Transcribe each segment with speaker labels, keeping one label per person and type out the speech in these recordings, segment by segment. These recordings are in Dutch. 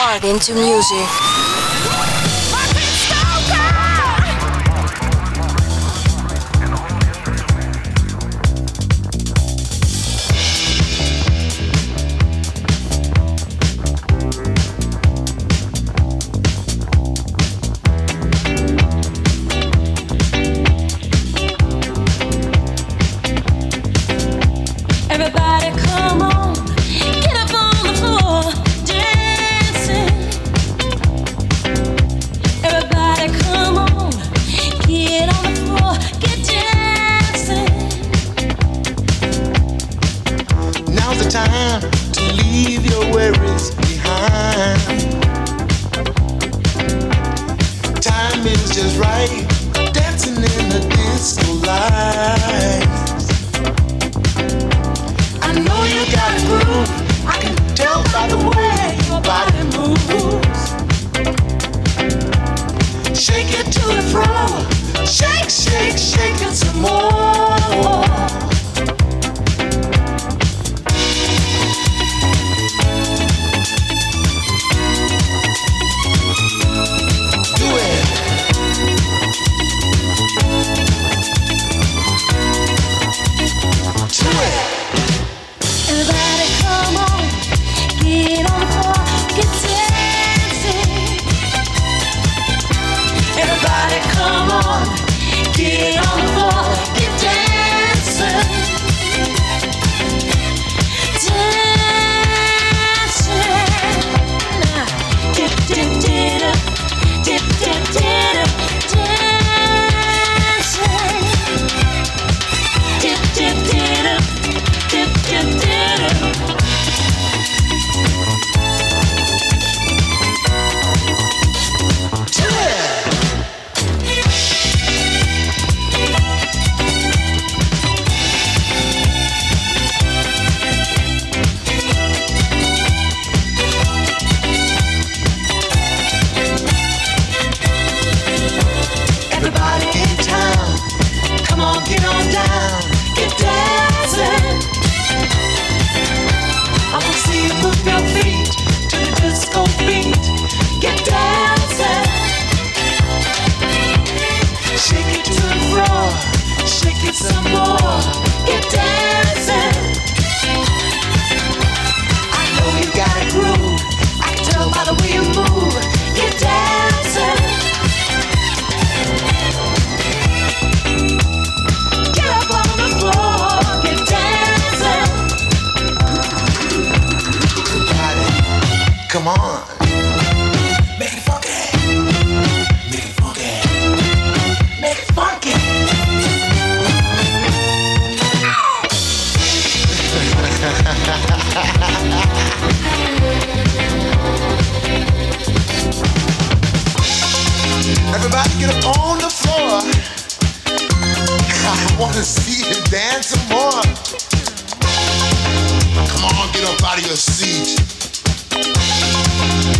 Speaker 1: Mark into music.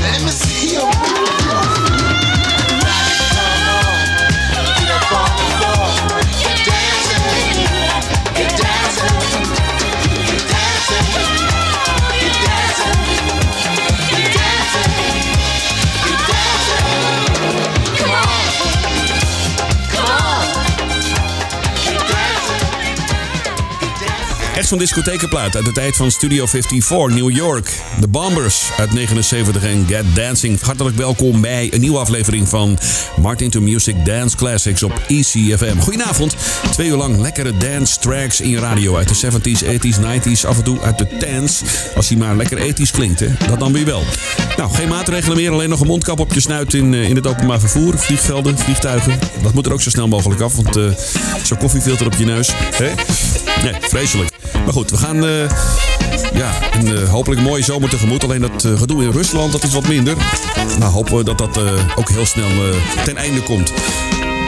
Speaker 2: Let me see your van discothekenplaat uit de tijd van Studio 54 New York. The Bombers uit 79 en Get Dancing. Hartelijk welkom bij een nieuwe aflevering van Martin to Music Dance Classics op ECFM. Goedenavond. Twee uur lang lekkere dance tracks in je radio uit de 70s, 80s, 90s, af en toe uit de tens. Als hij maar lekker ethisch klinkt, hè? dat dan weer wel. Nou, geen maatregelen meer, alleen nog een mondkap op je snuit in, eh, in het openbaar vervoer. Vliegvelden, vliegtuigen. Dat moet er ook zo snel mogelijk af, want uh, zo'n koffiefilter op je neus. Hè? Nee, vreselijk. Maar goed, we gaan uh, ja, een uh, hopelijk mooie zomer tegemoet. Alleen dat uh, gedoe in Rusland, dat is wat minder. Nou, hopen we dat dat ook heel snel ten einde komt.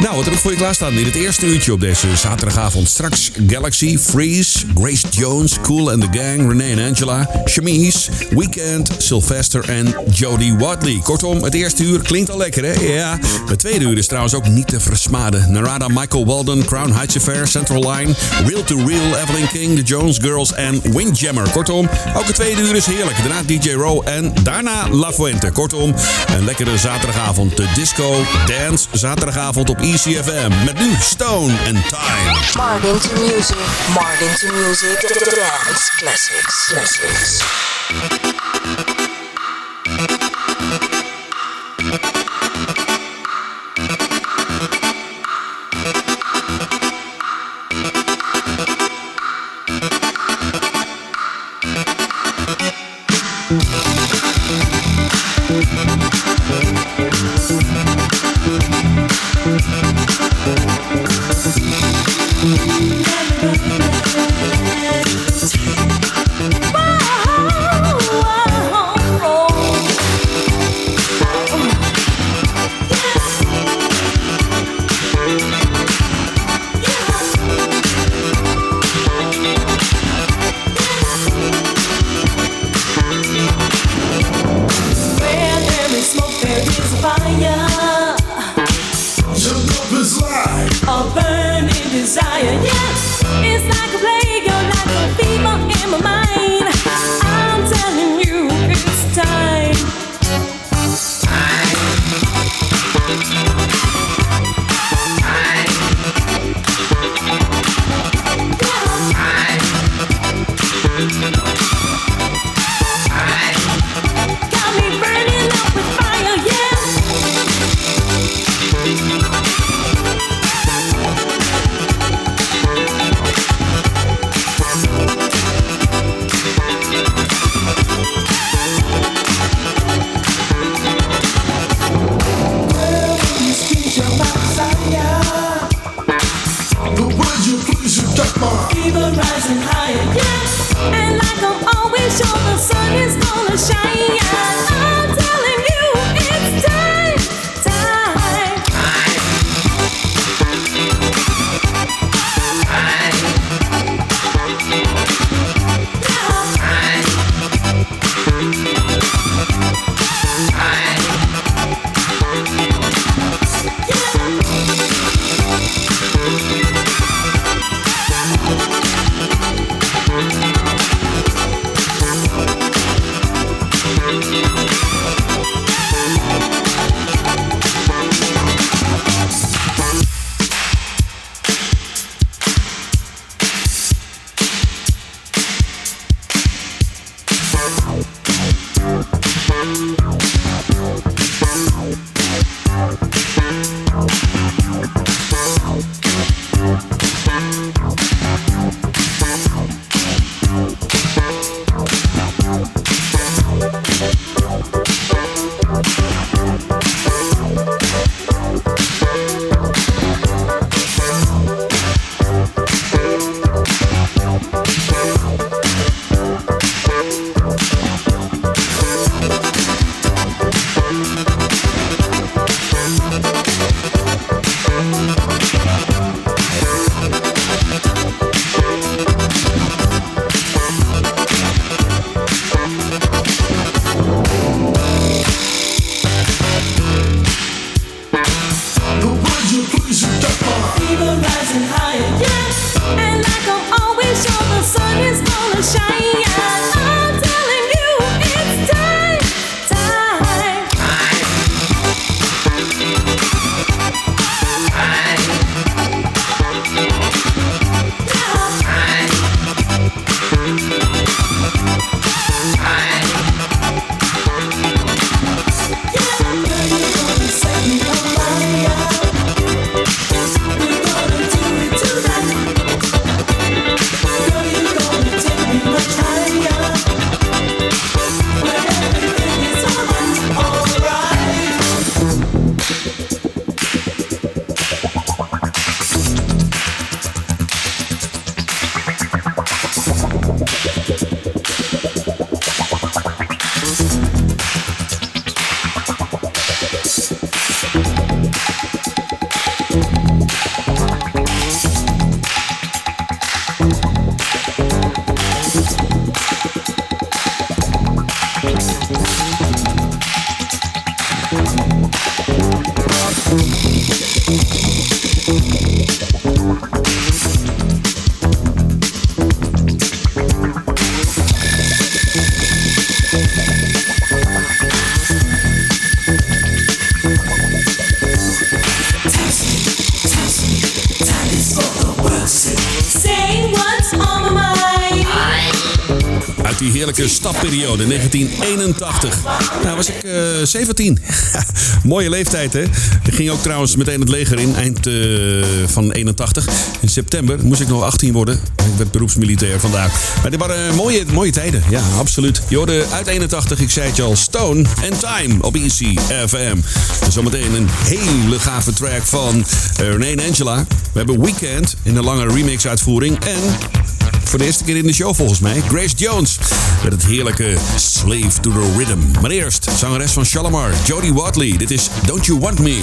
Speaker 2: Nou, wat heb ik voor je klaarstaan in het eerste uurtje op deze zaterdagavond? Straks Galaxy, Freeze, Grace Jones, Cool and the Gang, Renee en Angela, Chemise, Weekend, Sylvester en Jodie Watley. Kortom, het eerste uur klinkt al lekker, hè? Ja. Het tweede uur is trouwens ook niet te versmaden. Narada, Michael Walden, Crown Heights Affair, Central Line, Real to Real, Evelyn King, The Jones Girls en Windjammer. Kortom, ook het tweede uur is heerlijk. Daarna DJ Row en daarna La Fuente. Kortom, een lekkere zaterdagavond. De disco, dance, zaterdagavond op ECFM. Met nu Stone and Time.
Speaker 1: Martin to music, Martin to music, dance classics, classics.
Speaker 2: Stapperiode, 1981. Nou, was ik uh, 17. Mooie leeftijd, hè? Ik ging ook trouwens meteen het leger in, eind uh, van 81. In september moest ik nog 18 worden. Ik werd beroepsmilitair vandaag. Maar dit waren mooie, mooie tijden, ja, absoluut. Je hoorde uit 81, ik zei het je al, Stone and Time op Easy FM. En zometeen een hele gave track van René en Angela. We hebben Weekend in een lange remix-uitvoering. En voor de eerste keer in de show volgens mij. Grace Jones met het heerlijke Slave to the Rhythm. Maar eerst, zangeres van Shalimar, Jodie Watley. Dit is Don't You Want Me.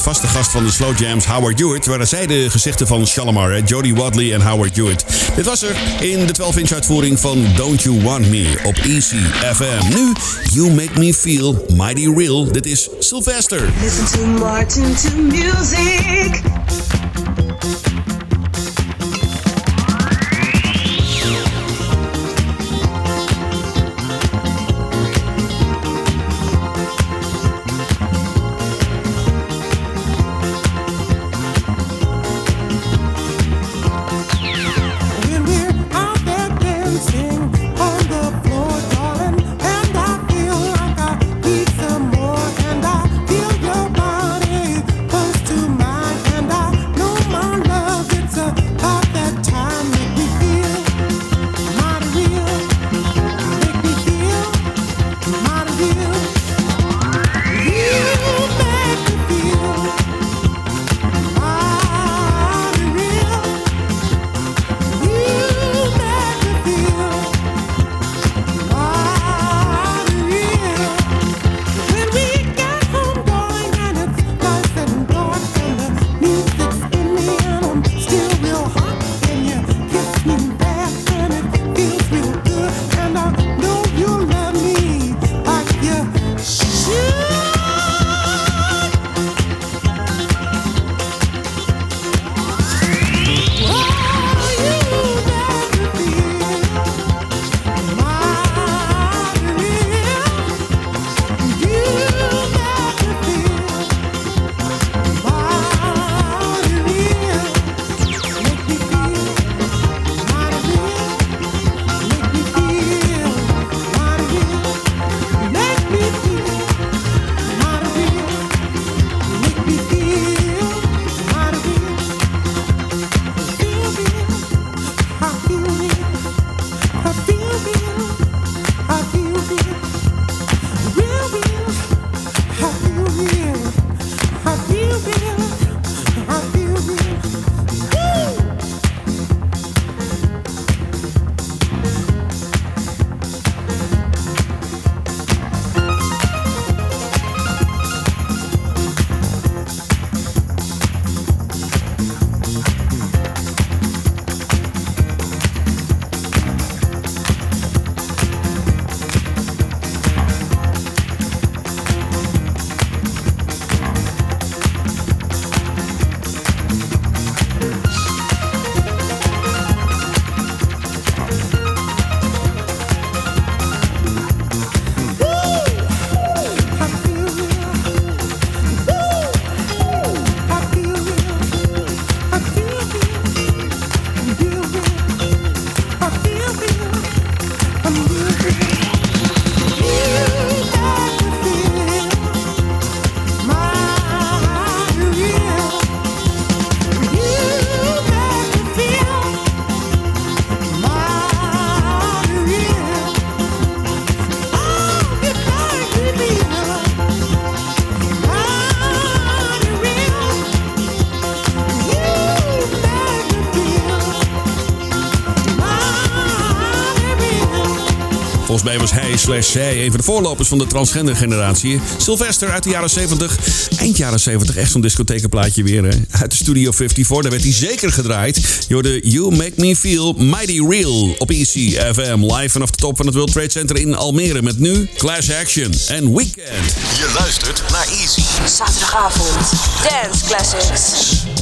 Speaker 2: Vaste gast van de Slow Jams, Howard Hewitt, waren zij de gezichten van Shalimar, Jody Wadley en Howard Hewitt. Dit was er in de 12-inch uitvoering van Don't You Want Me op Easy FM. Nu, You Make Me Feel Mighty Real. Dit is Sylvester.
Speaker 3: Listen to Martin to music.
Speaker 2: Volgens mij was hij slash zij een van de voorlopers van de transgender generatie. Sylvester uit de jaren 70. Eind jaren 70, echt zo'n discothekenplaatje weer. Hè? Uit de Studio 54, daar werd hij zeker gedraaid. Je hoorde You Make Me Feel Mighty Real op ECFM. Live vanaf de top van het World Trade Center in Almere. Met nu Clash Action en Weekend.
Speaker 4: Je luistert naar Easy.
Speaker 1: Zaterdagavond. Dance Classics.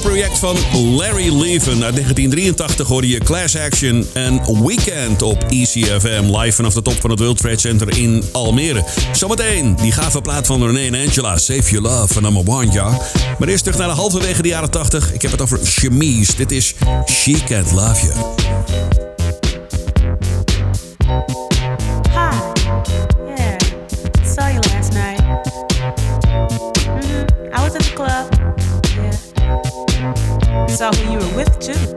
Speaker 2: project van Larry Leven. Uit 1983 hoorde je Class Action en Weekend op ECFM. Live vanaf de top van het World Trade Center in Almere. Zometeen die gave plaat van René en Angela. Save Your Love van number one, ja. Maar eerst terug naar de halverwege de jaren 80. Ik heb het over chemise. Dit is She Can't Love You.
Speaker 5: with two.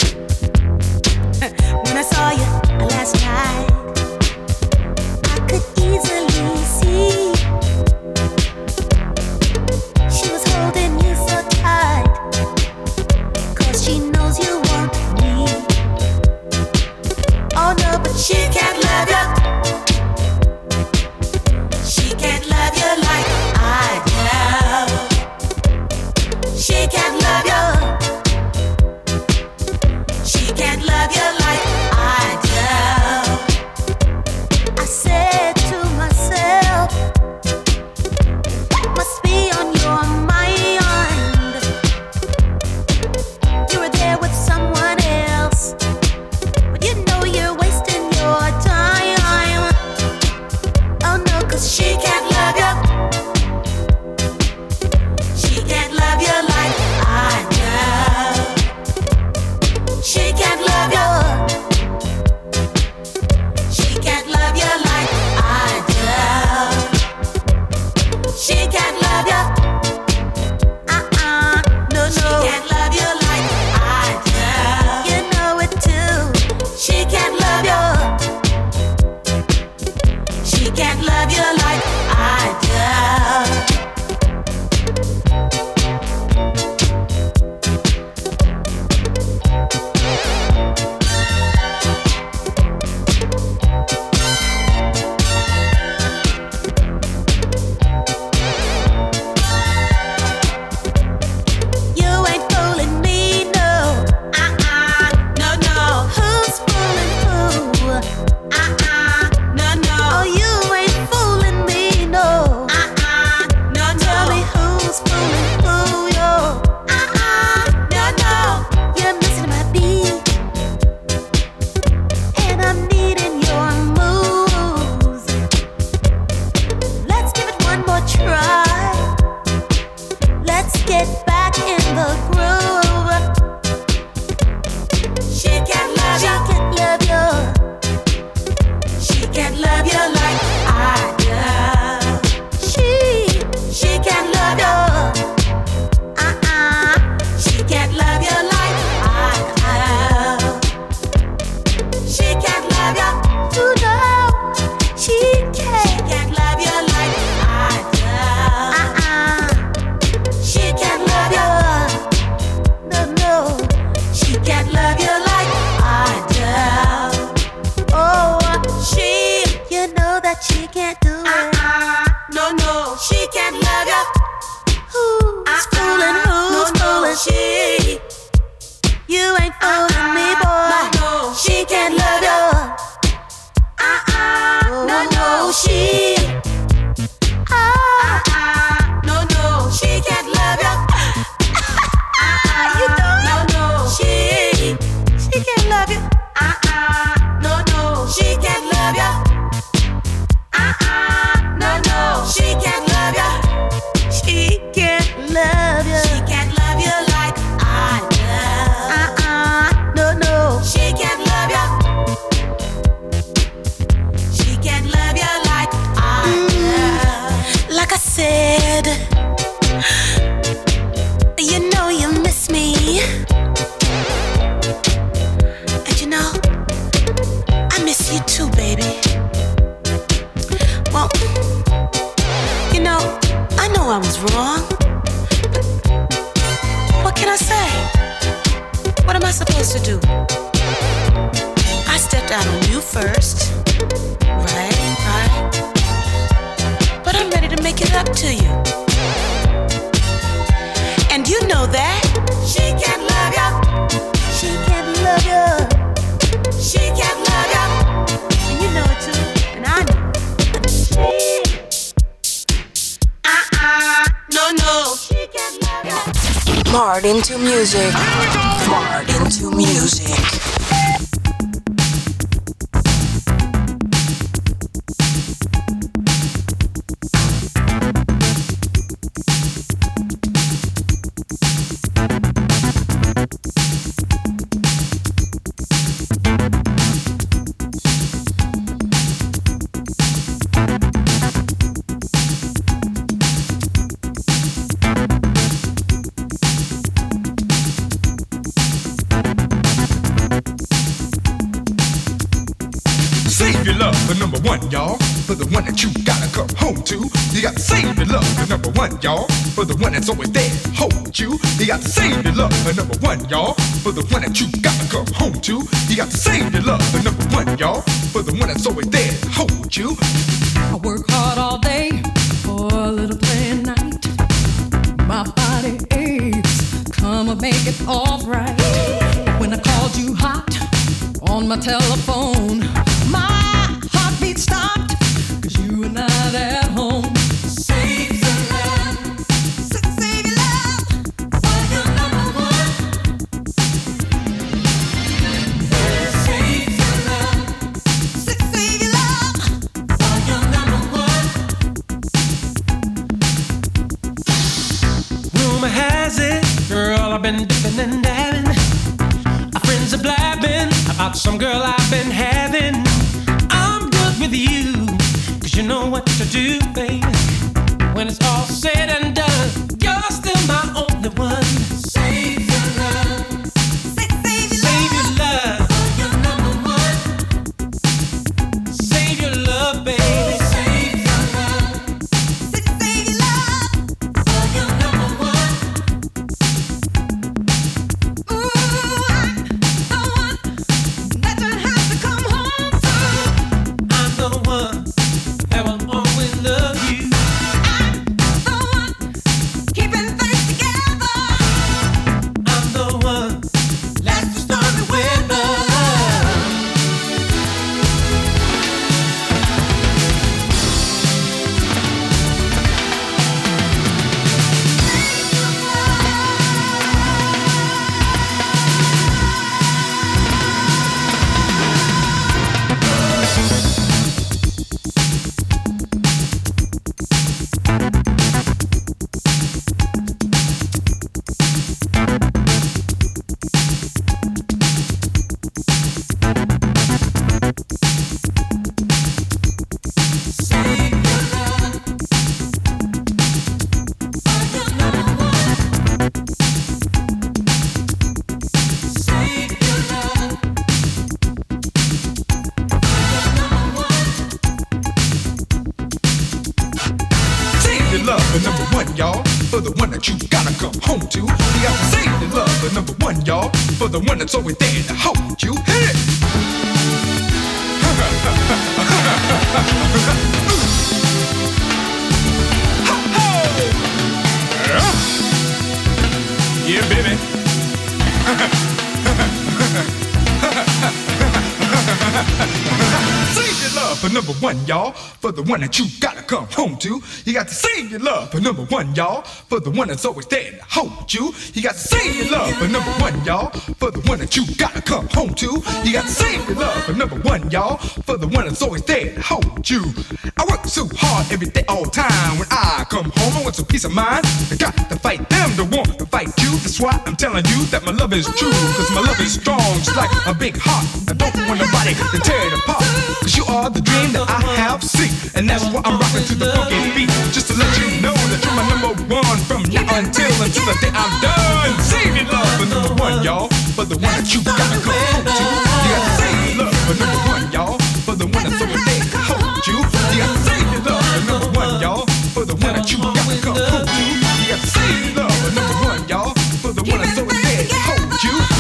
Speaker 5: no, she can't love ya. Who's uh-uh, fooling? Who's no, fooling? No, she. You ain't uh-uh, fooling me, boy. No, no, she can't.
Speaker 1: Martin to music. Martin to music.
Speaker 6: You got to save your love for number one, y'all, for the one that's always there, hold you. You got to save your love for number one, y'all, for the one that you gotta come home to. You got to save your love for number one, y'all, for the one that's always there, hold you.
Speaker 7: I work hard all day for a little play at night. My body aches, come and make it all right. When I called you hot on my telephone, my heartbeat stopped you were not at home. One,
Speaker 6: y'all. For the one that you gotta come home to. You got to save your love for number one, y'all. For the one that's always there to hold you. You got to save your love for number one, y'all. For the one that you gotta come home to. You got to save your love for number one, y'all. For the one that's always there to hold you. I work so hard every day, all time. When I come home, I want some peace of mind. I got to fight them to want to fight you. That's why I'm telling you that my love is true. Cause my love is strong, just like a big heart. I don't want nobody to tear it apart. Cause you are the dream that I have seen. And that's why I'm rocking to the funky beat. Just to let you know that you're my number one from now until until the day I'm done. Your love for number one, y'all. For the one that you gotta come home to. You gotta save love for number one, y'all. For the one that's there to hold you. You gotta save love for number one, y'all. For the one that you gotta come home to. You gotta save love for number one, y'all. For the one that's there to hold you.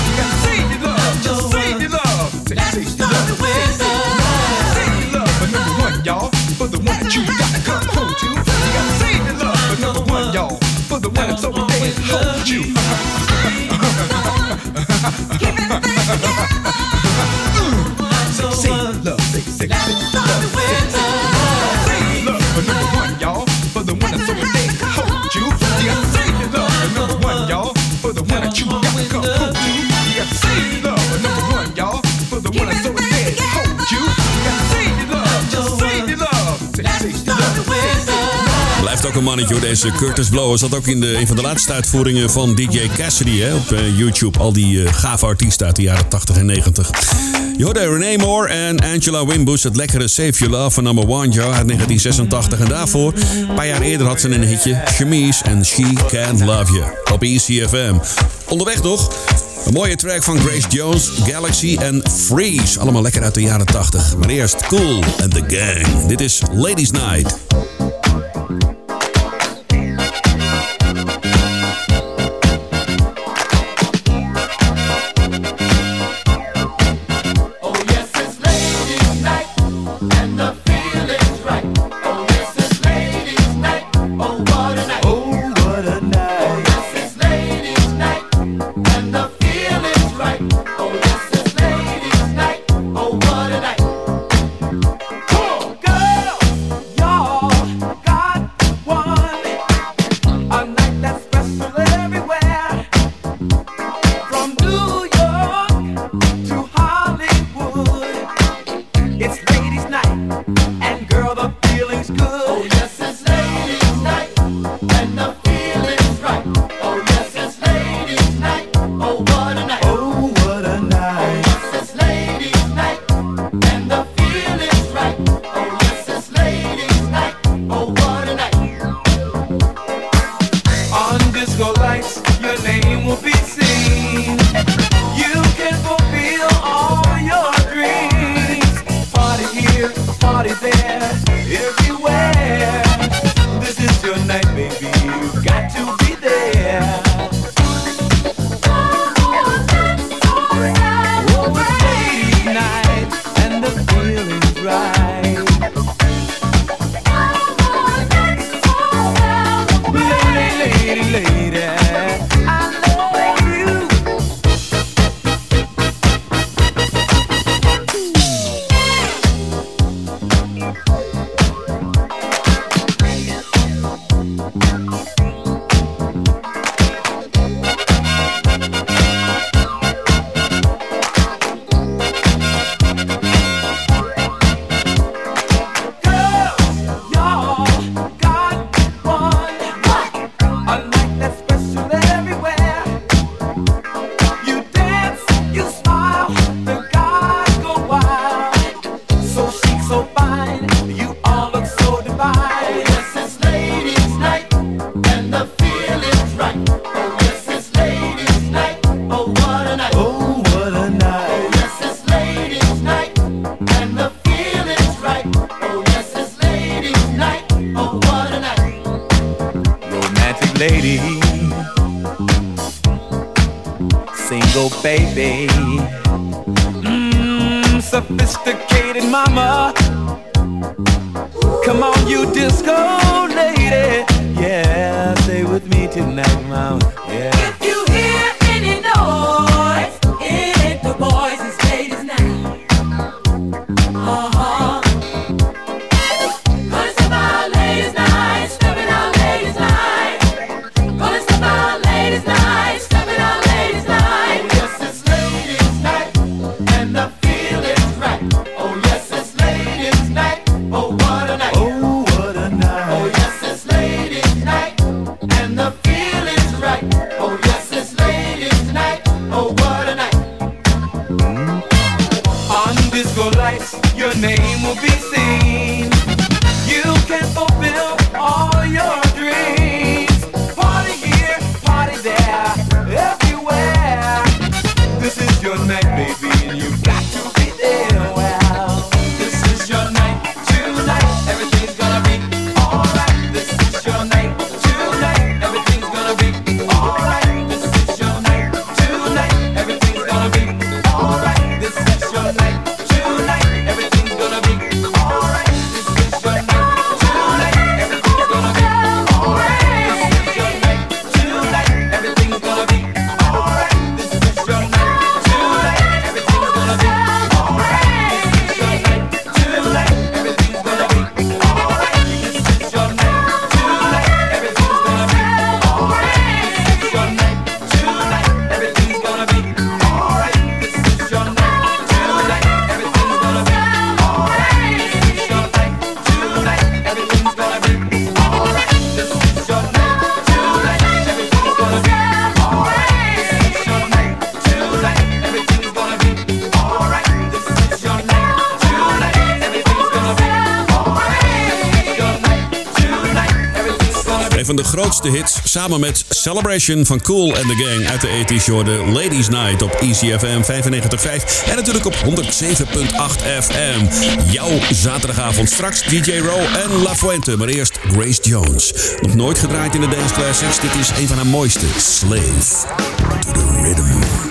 Speaker 6: For the one that you gotta come home to. You gotta save your love for number one, y'all. For the one that's always there to hold you. Say love, say, say, say love, say, say love. Say love for number one, y'all. For the one that's always there to hold you. You gotta say your love for number one, y'all. For the one that you gotta come home to. You gotta your love for number one, y'all. For the one that's always there to hold you.
Speaker 2: Ook een mannetje deze Curtis Blow. Zat ook in de, een van de laatste uitvoeringen van DJ Cassidy hè, op eh, YouTube. Al die eh, gave artiesten uit de jaren 80 en 90. Je hoorde Renee Moore en Angela Wimbush. Het lekkere Save Your Love van Number One Joe uit 1986. En daarvoor, een paar jaar eerder had ze een hitje. Chemise en She Can't Love You op ECFM. Onderweg toch? Een mooie track van Grace Jones, Galaxy en Freeze. Allemaal lekker uit de jaren 80. Maar eerst Cool and the Gang. Dit is Ladies Night. Samen met Celebration van Cool and the Gang uit de 80's de Ladies Night op ECFM 95.5. En natuurlijk op 107.8 FM. Jouw zaterdagavond straks DJ Row en La Fuente. Maar eerst Grace Jones. Nog nooit gedraaid in de Dance Classics. Dit is een van haar mooiste. Slave to the Rhythm.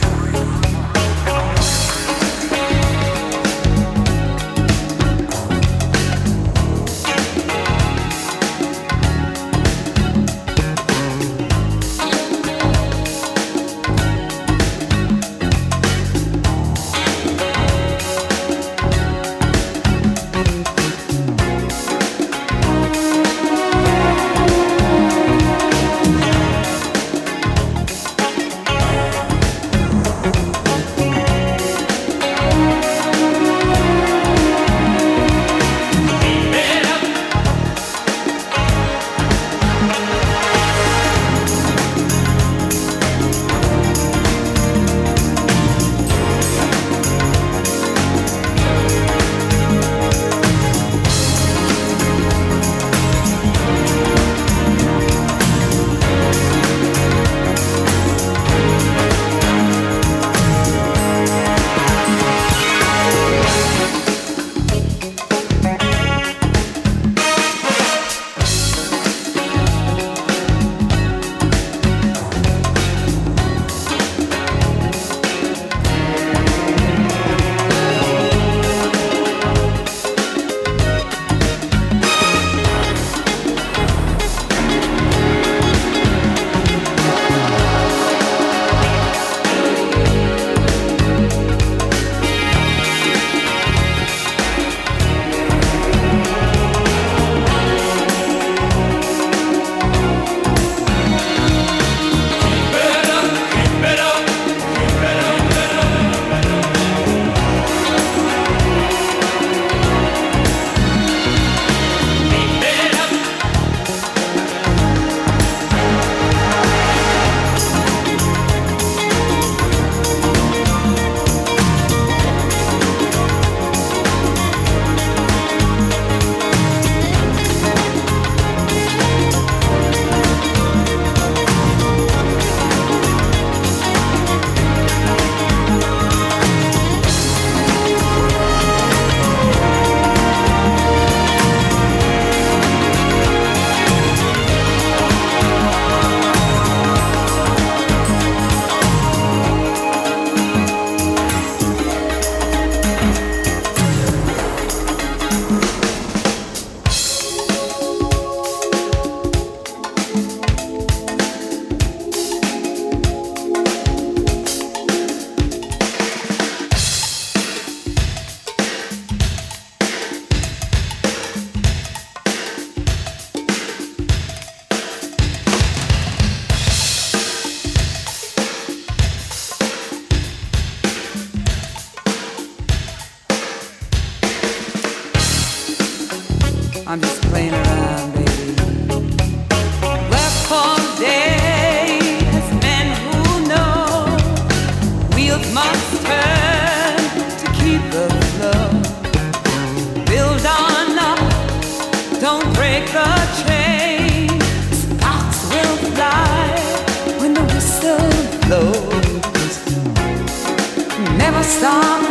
Speaker 8: Stop.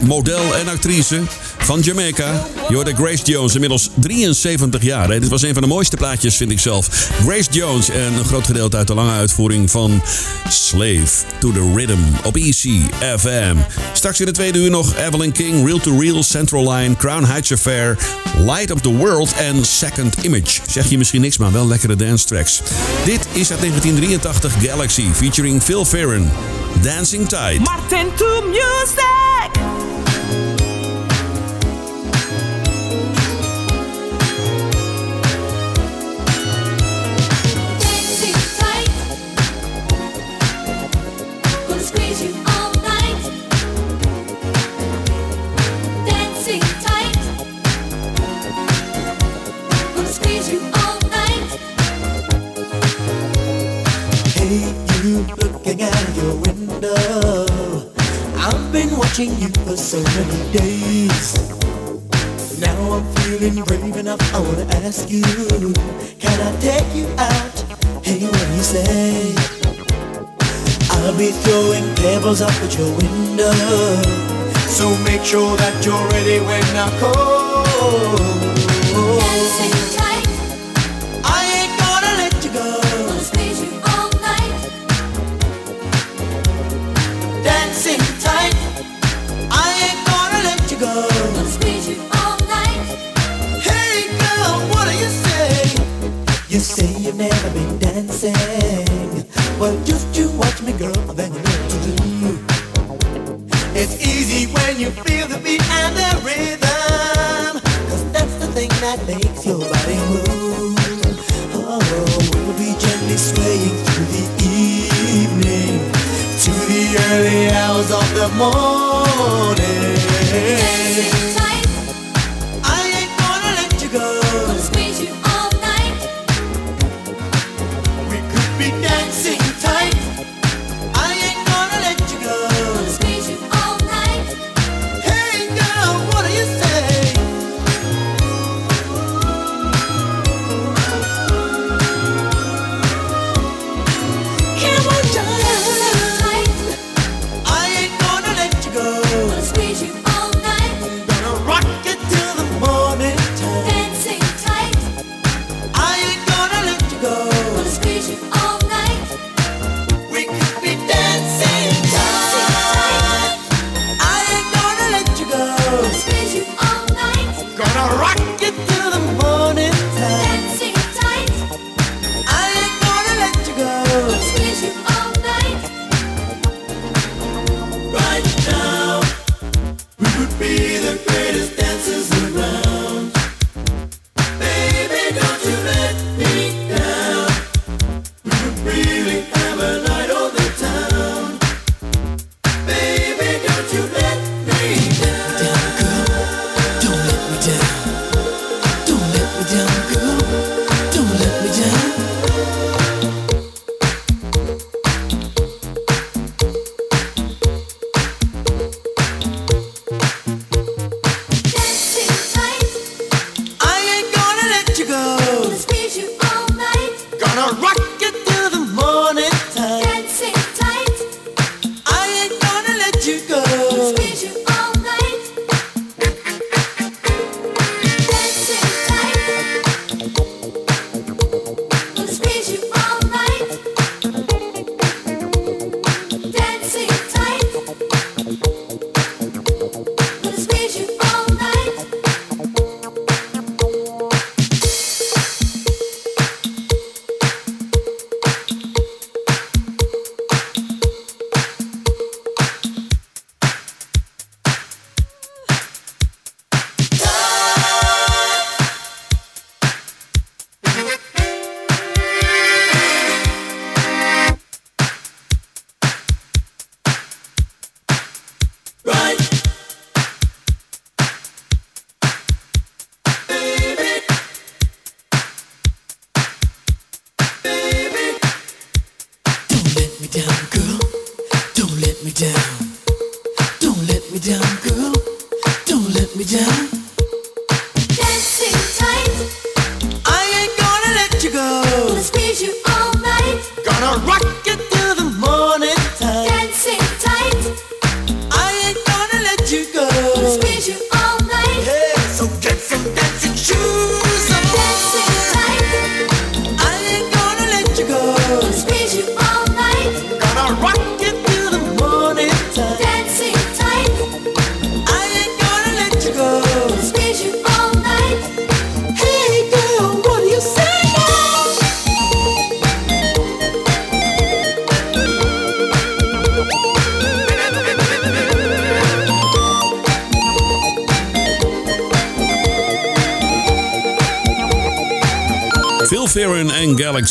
Speaker 2: model en actrice van Jamaica. Je Grace Jones, inmiddels 73 jaar. Dit was een van de mooiste plaatjes, vind ik zelf. Grace Jones en een groot gedeelte uit de lange uitvoering van Slave to the Rhythm op Easy FM. Straks in de tweede uur nog Evelyn King, Real to Real, Central Line, Crown Heights Affair, Light of the World en Second Image. Zeg je misschien niks, maar wel lekkere dance tracks. Dit is uit 1983 Galaxy featuring Phil Ferren. Dancing Tide.
Speaker 3: Martin to music.
Speaker 9: you
Speaker 10: for so many days. Now I'm feeling brave enough, I wanna ask you, can I take you out? Hey, what you say? I'll be throwing pebbles up at your window, so make sure that you're ready when I call.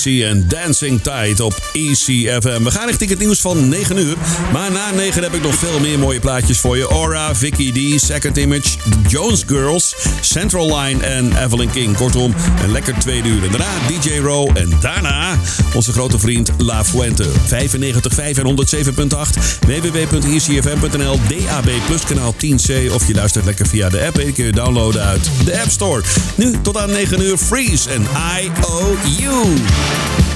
Speaker 2: En Dancing Tide op ECFM. We gaan richting het nieuws van 9 uur. Maar na 9 heb ik nog veel meer mooie plaatjes voor je. Aura, Vicky D, Second Image, Jones Girls, Central Line en Evelyn King. Kortom, een lekker tweede uur. Daarna DJ Row en daarna onze grote vriend La Fuente. 95.5 en 107.8 www.ecfm.nl DAB Plus kanaal 10C of je luistert lekker via de app. Die kun je downloaden uit de App Store. Nu tot aan 9 uur Freeze en I O U.